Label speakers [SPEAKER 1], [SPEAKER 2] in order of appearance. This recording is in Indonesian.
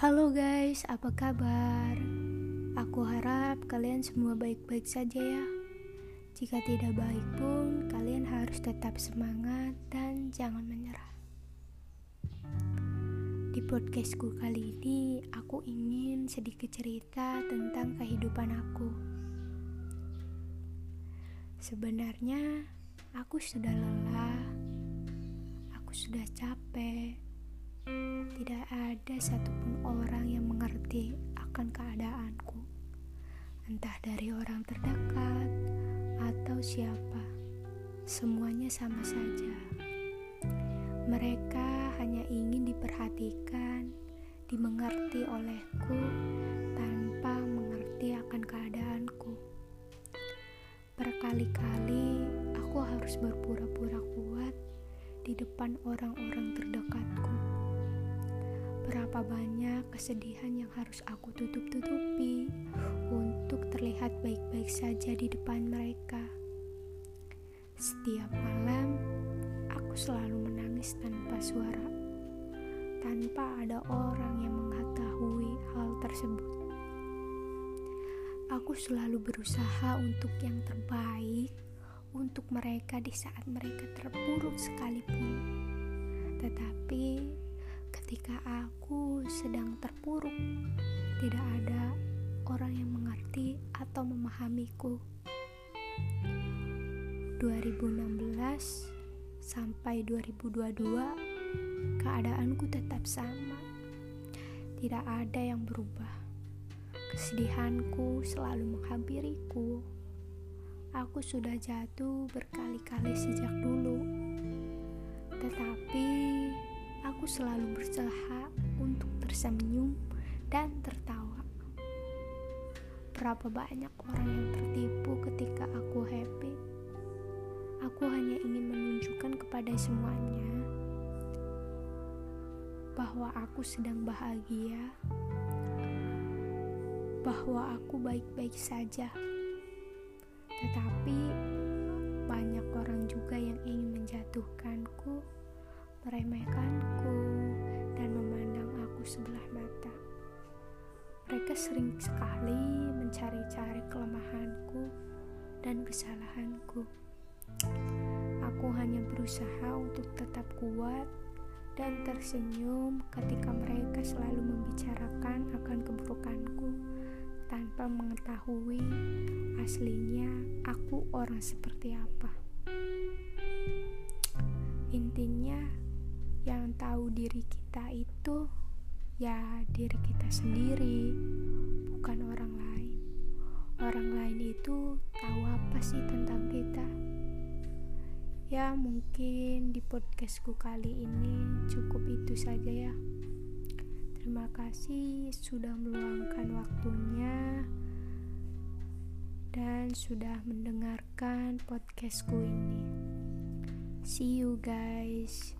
[SPEAKER 1] Halo guys, apa kabar? Aku harap kalian semua baik-baik saja ya. Jika tidak baik pun, kalian harus tetap semangat dan jangan menyerah. Di podcastku kali ini, aku ingin sedikit cerita tentang kehidupan aku. Sebenarnya, aku sudah lelah, aku sudah capek, tidak ada satupun orang yang mengerti akan keadaanku, entah dari orang terdekat atau siapa. Semuanya sama saja. Mereka hanya ingin diperhatikan, dimengerti olehku tanpa mengerti akan keadaanku. Berkali-kali aku harus berpura-pura kuat di depan orang-orang terdekatku Berapa banyak kesedihan yang harus aku tutup-tutupi untuk terlihat baik-baik saja di depan mereka. Setiap malam, aku selalu menangis tanpa suara, tanpa ada orang yang mengetahui hal tersebut. Aku selalu berusaha untuk yang terbaik untuk mereka di saat mereka terpuruk sekalipun. Tetapi ketika aku sedang terpuruk, tidak ada orang yang mengerti atau memahamiku. 2016 sampai 2022 keadaanku tetap sama. Tidak ada yang berubah. Kesedihanku selalu menghampiriku. Aku sudah jatuh berkali-kali sejak dulu. Tetapi aku selalu berusaha untuk tersenyum dan tertawa. Berapa banyak orang yang tertipu ketika aku happy? Aku hanya ingin menunjukkan kepada semuanya bahwa aku sedang bahagia, bahwa aku baik-baik saja. Tetapi banyak orang juga yang ingin menjatuhkanku meremehkanku, dan memandang aku sebelah mata. Mereka sering sekali mencari-cari kelemahanku dan kesalahanku. Aku hanya berusaha untuk tetap kuat dan tersenyum ketika mereka selalu membicarakan akan keburukanku tanpa mengetahui aslinya aku orang seperti apa. Intinya, yang tahu diri kita itu ya diri kita sendiri, bukan orang lain. Orang lain itu tahu apa sih tentang kita? Ya, mungkin di podcastku kali ini cukup itu saja ya. Terima kasih sudah meluangkan waktunya dan sudah mendengarkan podcastku ini. See you guys.